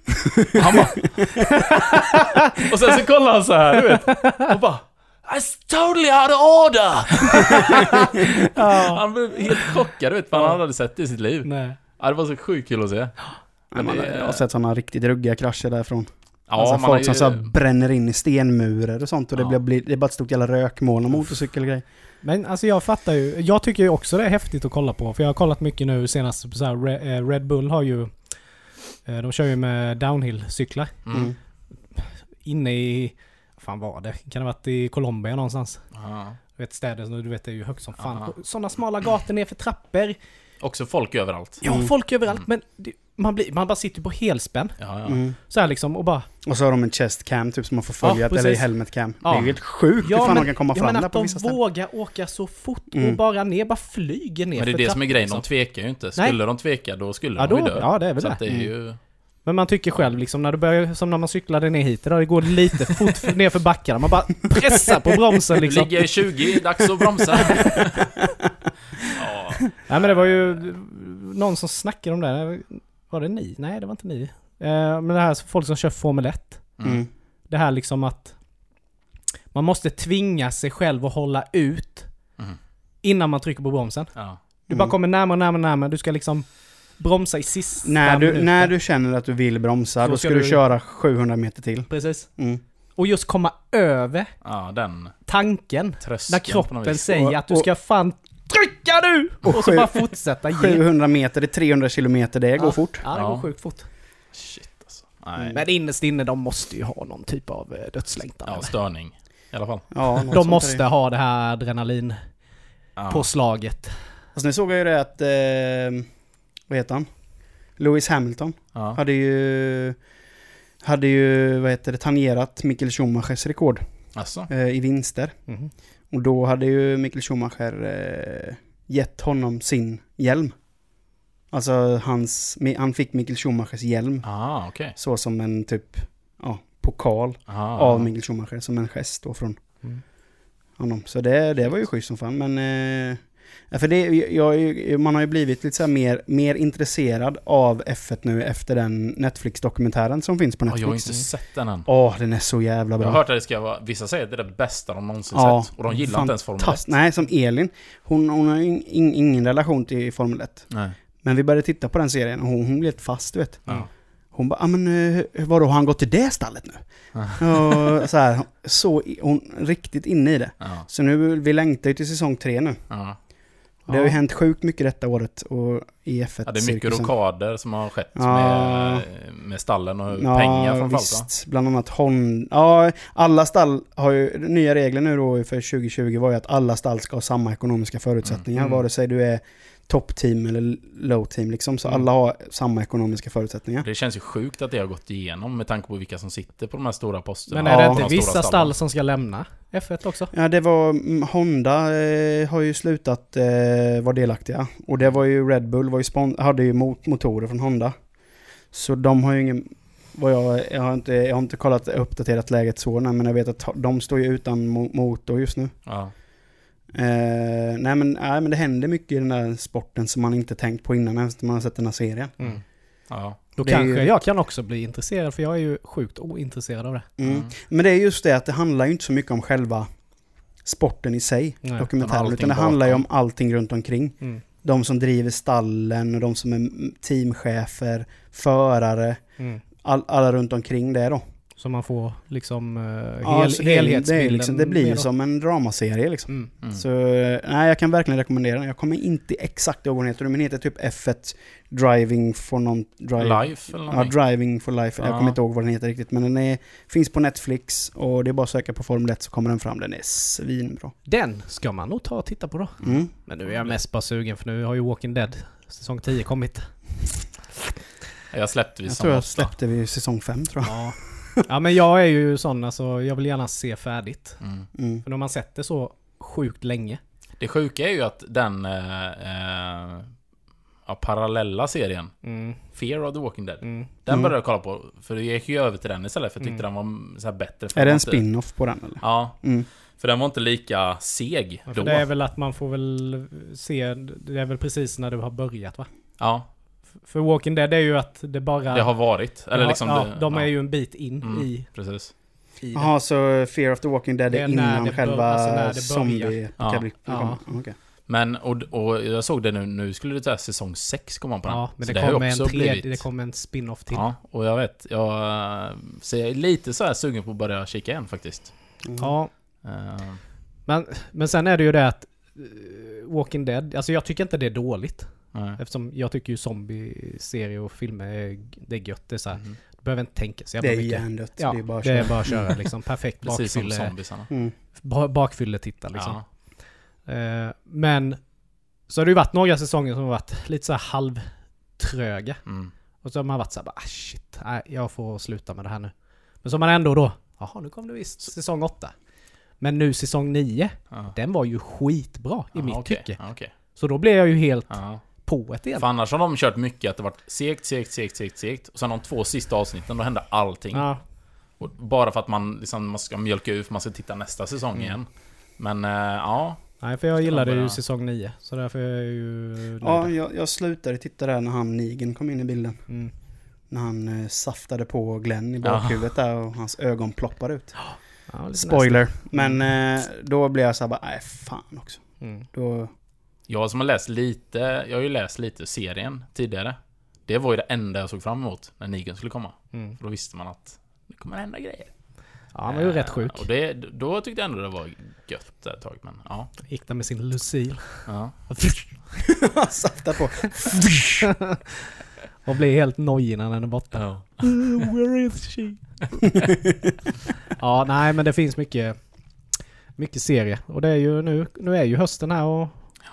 Och han bara... och sen så kollar han så här, du vet. Och bara... That's totally out of order! Han blev helt chockad, du vet, för han hade aldrig sett det i sitt liv. Nej. Ja, det var så sjukt kul att se. Men man, det- jag har sett sådana riktigt ruggiga krascher därifrån. Ja, alltså folk ju- som så här bränner in i stenmurar och sånt och det, Ja. blir, blir, det är bara ett stort jävla rökmoln och motorcykelgrej. Men alltså jag fattar ju. Jag tycker ju också det är häftigt att kolla på. För jag har kollat mycket nu senast så här, eh, Red Bull har ju... eh, De kör ju med downhill-cyklar. Mm. Mm. Inne i... Vad fan var det? Kan det ha varit i Colombia någonstans? Ja. Du vet städer som du vet är ju högt som fan. Sådana smala gator ner för trappor. Också folk överallt. Ja, Mm. folk överallt. Mm. Men det, man, blir, man bara sitter på helspänn. Ja, ja. Mm. Så här liksom och bara... Och så har de en chest cam typ som man får följa, Ja, eller helmet cam. Det Ja. är ju helt sjukt hur fan de kan komma ja, fram men där att på de vissa ställen. vågar åka så fort och Mm. bara ner, bara flyger ner Men det är det som är grejen, de liksom. tvekar ju inte. Nej. Skulle de tveka, då skulle Ja, de ju då, dö. ja, det är väl Så det. att det är Mm. ju... Men man tycker själv liksom när du börjar, som när man cyklade ner hit idag, det går lite fort ner för backarna. Man bara pressar på bromsen liksom. Ligger i 20, dags att bromsa. ja. Nej men det var ju någon som snackade om det. Var det ni? Nej det var inte ni. Eh, men det här folk som kör Formel 1. Mm. Mm. Det här liksom att man måste tvinga sig själv att hålla ut Mm. innan man trycker på bromsen. Ja. Du bara Mm. kommer närmare, närmare, närmare. Du ska liksom bromsa i sista När du, minuten. när du känner att du vill bromsa, Så då ska ska du du- köra 700 meter till. Precis. Mm. Och just komma över ja, den tanken. tröskeln När kroppen säger Och- att du och- ska fan trycka nu! Och, så sju- bara fortsätta ge. 700 meter, det är 300 kilometer, det går Ja. fort. Ja, det Ja. går sjukt fort. Shit alltså. Nej. Men innerst inne, de måste ju ha någon typ av eh, dödslängtan. Ja, störning. I alla fall. Ja, de måste ha det här adrenalin Ja. påslaget. Alltså nu såg jag ju det att, eh, vad heter han? Lewis Hamilton Ja. hade ju, hade ju, vad heter det, tangerat Michael Schumachers rekord Alltså. eh, i vinster. Mhm. Och då hade ju Michael Schumacher eh, gett honom sin hjälm. Alltså hans, han fick Michael Schumachers hjälm. Ah, okej. Så som en typ, ja, pokal Ah. av Michael Schumacher. Som en gest då från Mm. honom. Så det, det var ju schysst som fan. Men, eh, ja, för det, jag, man har ju blivit lite så mer, mer intresserad av F1 nu efter den Netflix-dokumentären som finns på Ja, Netflix. jag har inte sett den än. Åh, den är så jävla Jag bra. har hört att det ska vara... Vissa säger att det är det bästa de någonsin Ja, sett. Och de gillar inte ens Formel 1. Fantast- Nej, som Elin. Hon, hon har in, in, ingen relation till Formel 1. Nej. Men vi började titta på den serien och hon, hon blev helt fast, du vet. Ja. Hon bara, ah, men uh, vadå, har han gått till det stallet nu? och så här, så, hon riktigt inne i det. Ja. Så nu, vi längtar ju till säsong tre nu. Ja. Det har ju Ja. hänt sjukt mycket detta året och i F1 ja, det är mycket rokader som har skett Ja. med, med stallen och pengar framförallt va? visst. Bland annat Honda. Ja, alla stall har ju, nya regler nu då för 2020 var ju att alla stall ska ha samma ekonomiska förutsättningar. Mm. Vare sig du är toppteam eller low team liksom. Så Mm. alla har samma ekonomiska förutsättningar. Det känns ju sjukt att det har gått igenom med tanke på vilka som sitter på de här stora posterna. Men är det Ja. inte vissa stall som ska lämna F1 också? Ja, det var mm, Honda eh, har ju slutat eh, vara delaktiga. Och det var ju Red Bull var ju hade ju mot- motorer från Honda. Så de har ju ingen... Vad jag, jag, har inte, jag har inte kollat uppdaterat läget så, men jag vet att de står ju utan mo- motor just nu. Ja. Eh, nej, men, nej men det händer mycket i den där sporten som man inte tänkt på innan efter man har sett den här serien. Mm. Ja. Då Det kanske ju- jag kan också bli intresserad för jag är ju sjukt ointresserad av det. Mm. Mm. Men det är just det att det handlar ju inte så mycket om själva sporten i sig, Nej, dokumentären, utan utan det handlar ju om allting runt omkring. Mm. De som driver stallen och de som är teamchefer, förare, Mm. all, alla runt omkring det då. Så man får liksom uh, Ja, hel, så det, är- det, är helhetsbilden. liksom, det blir ju som en dramaserie liksom. Mm. Mm. Så eh, nej, jag kan verkligen rekommendera den. Jag kommer inte exakt ihåg vad den heter, men den heter typ F1 Driving for någon... Drive, Life eller Ja? Driving for Life. Jag Ja. kommer inte ihåg vad den heter riktigt, men den är, finns på Netflix och det är bara att söka på Formel 1 så kommer den fram. Den är svinbra. Den ska man nog ta och titta på då. Mm. Men nu är jag mest bara sugen för nu har ju Walking Dead säsong 10 kommit. Jag släppte vid Jag tror jag släppte vid säsong 5 tror jag. Ja. Ja men jag är ju sån alltså, jag vill gärna se färdigt. Mm. Mm. För när man sett det så sjukt länge. Det sjuka är ju att den eh, eh, ja, parallella serien, Mm, Fear of the Walking Dead, mm. den Mm. började jag kolla på. För jag gick ju över till den istället för jag tyckte Mm. den var så här bättre. Är det en spin-off på den eller? Ja, Mm. för den var inte lika seg Ja, då. för det är väl att man får väl se, det är väl precis när du har börjat va? Ja, För Walking Dead är ju att det bara... det har varit. Eller ja, liksom ja, det, de är ja, ju en bit in Mm. i, Precis. det. Jaha, så Fear of the Walking Dead Det är är när innan det själva alltså det zombie-apokalypsen Ja. kommer? Okej. Men, och, och jag såg det nu, nu skulle det säga säsong 6 komma på den. Ja, men Så det, ju kommer en tredje, det kommer en spin-off till. Ja, och jag vet. Jag eh, ser lite så här sugen på att börja kika igen faktiskt. Mm. Ja, Eh, men, men sen är det ju det att eh, Walking Dead, alltså jag tycker inte det är dåligt. Nej. Eftersom jag tycker ju zombie-serier och filmer är, det är gött. Det är så här, Mhm. du behöver inte tänka så Det jävla är mycket. hjärndött. Ja, det är bara att det är köra. bara att köra liksom. Perfekt Precis som bakfylle, zombiesarna. Mm. ba- bakfylletitta liksom. Ja. Eh, men så har det ju varit några säsonger som har varit lite så här halvtröga. Mm. Och så har man varit så här, bara, ah, shit, nej, jag får sluta med det här nu. Men så har man ändå då, jaha nu kom det visst säsong 8. Men nu säsong 9, Ja. den var ju skitbra i Ja, mitt okej. tycke. Ja, okej. Så då blev jag ju helt Ja. På ett igen. För annars har de kört mycket att det varit segt, segt, segt, segt, segt. Och sen de två sista avsnitten, då hände allting. Ja, Och bara för att man, liksom, man ska mjölka ut, för man ska titta nästa säsong Mm. igen. Men eh, ja, nej för jag gillade ju säsong 9. Så därför är jag ju nöjd. Ja, jag, jag slutade titta där när han Nigen kom in i bilden. Mm. När han eh, saftade på Glenn i Ja. bakhuvudet där och hans ögon ploppade ut. Ja, Spoiler. Men eh, då blev jag så här bara, nej fan också. Mm. Då, jag som har läst lite, jag har ju läst lite serien tidigare. Det var ju det enda jag såg fram emot när Negan skulle komma. Mm. För då visste man att det kommer hända grejer. Ja, han var ju Eh, rätt sjuk. Och det, då tyckte jag ändå det var gött ett tag, men ja. Gick där med sin Lucille. ja. safta på. och blev helt nojig när den är borta. ja. Where is she? ja, nej men det finns mycket, mycket serie. Och det är ju nu, nu är ju hösten här och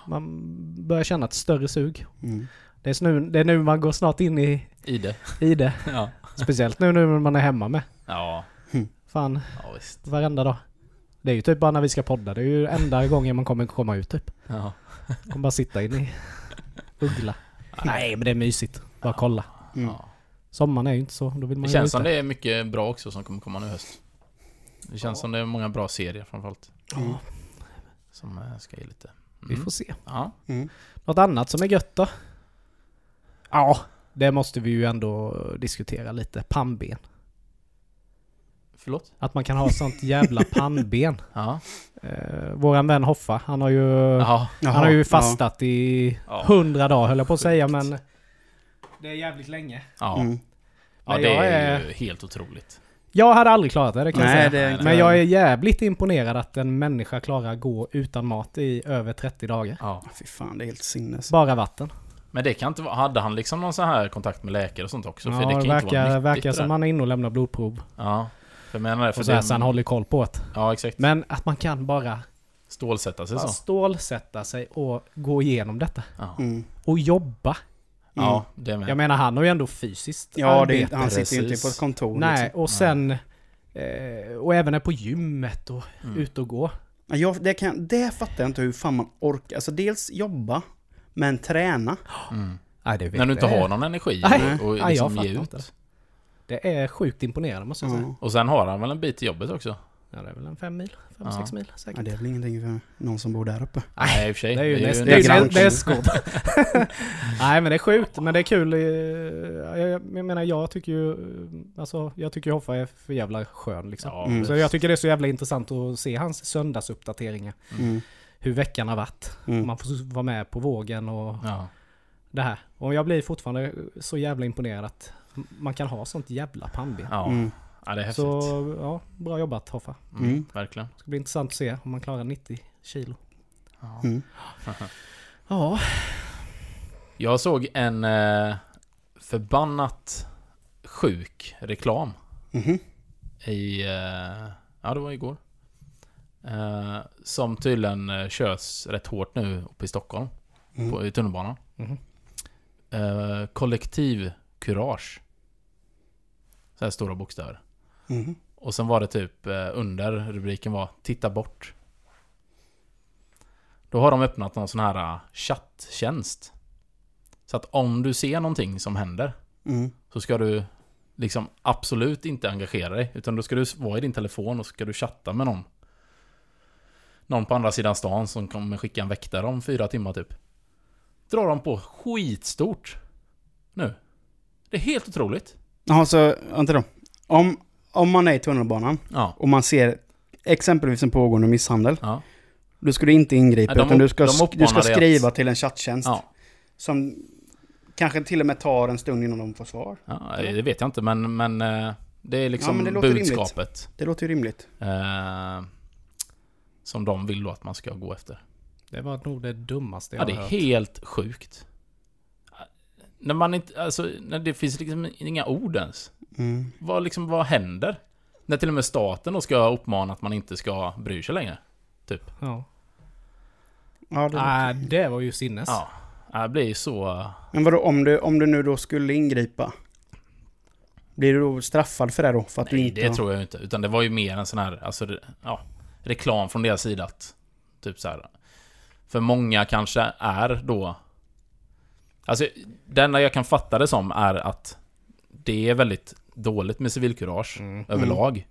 man börjar känna ett större sug. Mm. Det är, nu, det är nu man går snart in i, I det. i det. Ja. Speciellt nu, när man är hemma med. Ja, Fan, ja visst. varenda dag. Det är ju typ bara när vi ska podda. Det är ju enda gången man kommer komma ut typ. Ja. Kommer bara sitta inne i Uggla. Nej men det är mysigt. Bara kolla. Mm. Ja. Sommaren är ju inte så. Då vill man Det känns som det är mycket bra också som kommer komma nu höst. Det känns som det är många bra serier framförallt. Mm. Som eh, ska ge lite... Vi Mm. får se. Ja. Mm. Något annat som är gött då? Ja, det måste vi ju ändå diskutera lite. Pannben. Förlåt? Att man kan ha sånt jävla pannben. Ja. Eh, våran vän Hoffa, han har ju, Jaha. han har ju fastat i Ja. hundra dagar höll jag på att säga men... Det är jävligt länge. Ja. Mm. ja, det jag är är- ju helt otroligt. Jag hade aldrig klarat det, det kan Nej, jag det säga. inte Men jag är jävligt imponerad att en människa klarar att gå utan mat i över 30 dagar. Ja. Fy fan, det är helt sinnes. Bara vatten. Men det kan inte vara... Hade han liksom någon sån här kontakt med läkare och sånt också? Ja, för det kan det ju inte vara verkar, verkar det som han är inne och lämnar blodprov. Ja. För jag menar det, för Och så här, det... så han håller koll på det. Ja, exakt. Men att man kan bara, Stålsätta sig bara så. stålsätta sig och gå igenom detta. Ja. Mm. Och jobba. Ja, det med. Jag menar han har ju ändå fysiskt Ja, det, han sitter ju inte på ett kontor. Nej, Liksom. och sen... Eh, och även är på gymmet och Mm. ute och gå. Ja, Jag, det, kan, det fattar jag inte hur fan man orkar. Alltså dels jobba, men träna. Mm. Nej, det vet När du inte har någon energi Nej. och, och Nej, jag liksom ge inte ut. Det är sjukt imponerande måste jag säga. Ja. Och sen har han väl en bit till jobbet också? Ja, det är väl en fem mil? Fem, Ja. sex mil Ja, säkert. det är väl ingenting för någon som bor där uppe. Nej, i och för sig. Det är ju näst, det är grann- nä- nästgård. Nej men det är sjukt, men det är kul. eh, Jag, jag menar jag tycker ju, eh, alltså jag tycker ju Hoffa är för jävla skön liksom. Ja, Mm. Så jag tycker det är så jävla intressant att se hans söndagsuppdateringar. Mm. Hur veckan har varit. Mm. Man får vara med på vågen och Ja. det här. Och jag blir fortfarande så jävla imponerad att man kan ha sånt jävla pannben. Ja. Mm. Ja, det är häftigt. Så ja, bra jobbat Hoffa. Mm, Mm. Verkligen. Det ska bli intressant att se om man klarar 90 kilo. Ja. Mm. Ja. Jag såg en eh, förbannat sjuk reklam Mhm. i... Eh, ja, det var igår. Eh, som tydligen eh, körs rätt hårt nu uppe i Stockholm. Mm. På, I tunnelbanan. Mhm. Eh, kollektiv kurage. Så här stora bokstäver. Mhm. Och sen var det typ eh, under rubriken var Titta bort. Då har de öppnat någon sån här eh, chatttjänst. Så att om du ser någonting som händer Mm. så ska du liksom absolut inte engagera dig. Utan då ska du vara i din telefon och ska du chatta med någon. Någon på andra sidan stan som kommer skicka en väktare om fyra timmar typ. Drar de på skitstort. Nu. Det är helt otroligt. Jaha, så vänta då. Om, om man är i tunnelbanan Ja. och man ser exempelvis en pågående misshandel. Ja. Då ska du inte ingripa, Nej, de utan du ska, du ska skriva till en chatttjänst. Ja. Som kanske till och med tar en stund innan de får svar. ja. Det vet jag inte men, men eh, det är liksom Ja, men det låter rimligt. budskapet. Det låter ju rimligt. Eh, som de vill då att man ska gå efter. Det var nog det dummaste jag Ja, det har är hört. helt sjukt. När man inte, alltså, när det finns liksom inga ord ens. Mm. Vad liksom, vad händer? När till och med staten då ska uppmana att man inte ska bry sig längre. Typ. Ja. Ja, det Nej, det var ju sinnes. Ja. Det blir ju så... Men vadå, om du, om du nu då skulle ingripa? Blir du då straffad för det då? För att du Nej, inte det tror jag inte. Utan det var ju mer en sån här, alltså, ja, reklam från deras sida att, typ så här. För många kanske är då... Alltså, det enda jag kan fatta det som är att det är väldigt dåligt med civilkurage Mm. överlag.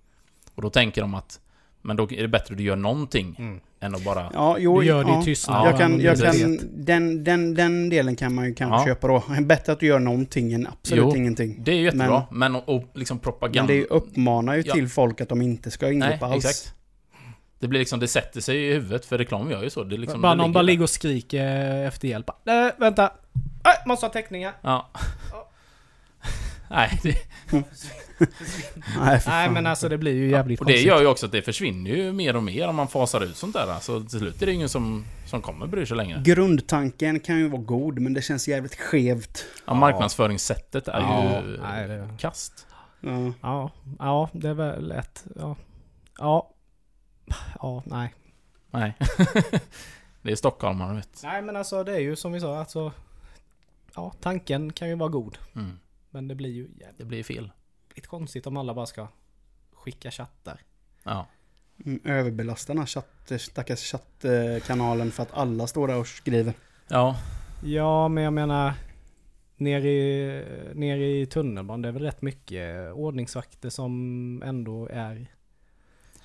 Och då tänker de att, men då är det bättre att du gör någonting Mm. än att bara... Ja, jo, Du gör det i ja. tystnad. Jag kan, jag kan, den, den, den delen kan man ju kanske Ja. köpa då. Bättre att du gör någonting än absolut Jo, ingenting. Det är ju jättebra, men, och, och liksom propaganda... Men det uppmanar ju Ja. till folk att de inte ska ingripa Nej, alls. exakt. Det blir liksom, det sätter sig i huvudet, för reklam gör ju så. Det liksom, bara det någon bara ligger och skriker efter hjälp. Äh, vänta! Äh, måste ha teckningar. Ja. Nej, det, Nej, Nej men alltså det blir ju jävligt och det konstigt. gör ju också att det försvinner ju mer och mer om man fasar ut sånt där. Alltså till slut är det ingen som, som kommer bry sig längre. Grundtanken kan ju vara god, men det känns jävligt skevt. Ja, marknadsföringssättet är Ja, ju nej, det- kast. Ja. Ja, ja, det är väl lätt. Ja. Ja. Ja, nej. Nej. det är stockholmare vet. Nej men alltså det är ju som vi sa, alltså... Ja, tanken kan ju vara god. Mm. Men det blir ju jävligt Det blir fel. konstigt om alla bara ska skicka chattar. Ja. Mm, Överbelasta den här chatt, stackars chattkanalen för att alla står där och skriver. Ja. Ja, men jag menar... Nere i, nere i tunnelbanan, det är väl rätt mycket ordningsvakter som ändå är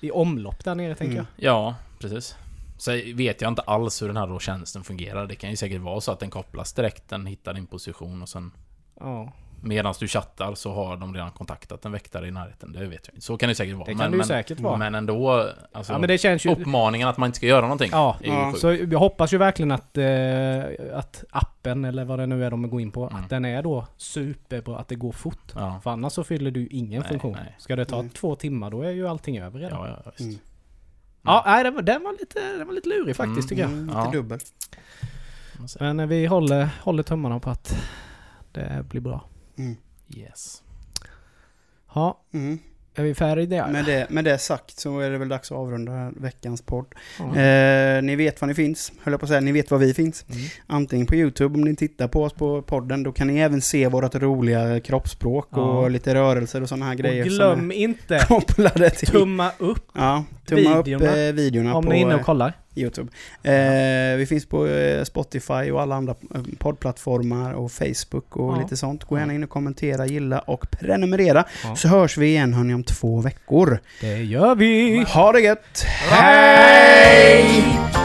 i omlopp där nere tänker Mm. jag. Ja, precis. Så vet jag inte alls hur den här då tjänsten fungerar. Det kan ju säkert vara så att den kopplas direkt, den hittar din position och sen Ja, Medan du chattar så har de redan kontaktat en väktare i närheten. Det vet jag inte. Så kan det säkert vara. det kan men, det ju men, säkert vara. men ändå, alltså, ja, men det känns ju... uppmaningen att man inte ska göra någonting. Ja, är ju Ja, sjuk. så jag hoppas ju verkligen att, eh, att appen, eller vad det nu är de går in på, Mm. att den är då superbra, att det går fort. Ja. För annars så fyller du ingen Nej, funktion. nej. Ska det ta Mm. två timmar, då är ju allting över redan. Ja, ja, visst. Mm. Ja, nej, den var, den var, lite, den var lite lurig faktiskt tycker jag. Mm, lite Ja. dubbel. Men eh, vi håller, håller tummarna på att det blir bra. Mm. Yes. Ja, Mm. är vi färdiga? Med, det, med det sagt så är det väl dags att avrunda veckans podd. Ja. Eh, ni vet var ni finns, höll jag på att säga. Ni vet var vi finns. Mm. Antingen på YouTube om ni tittar på oss på podden. Då kan ni även se vårt roliga kroppsspråk Ja. och lite rörelser och sådana här grejer. Och glöm inte kopplade till... tumma upp Ja, tumma videorna. upp eh, videorna om på ni är inne och eh, kollar. YouTube. Eh, vi finns på eh, Spotify och alla andra eh, poddplattformar och Facebook och Ja. lite sånt. Gå gärna in och kommentera, gilla och prenumerera. Ja. Så hörs vi igen hörni om två veckor. Det gör vi! Ha det gött! Hej!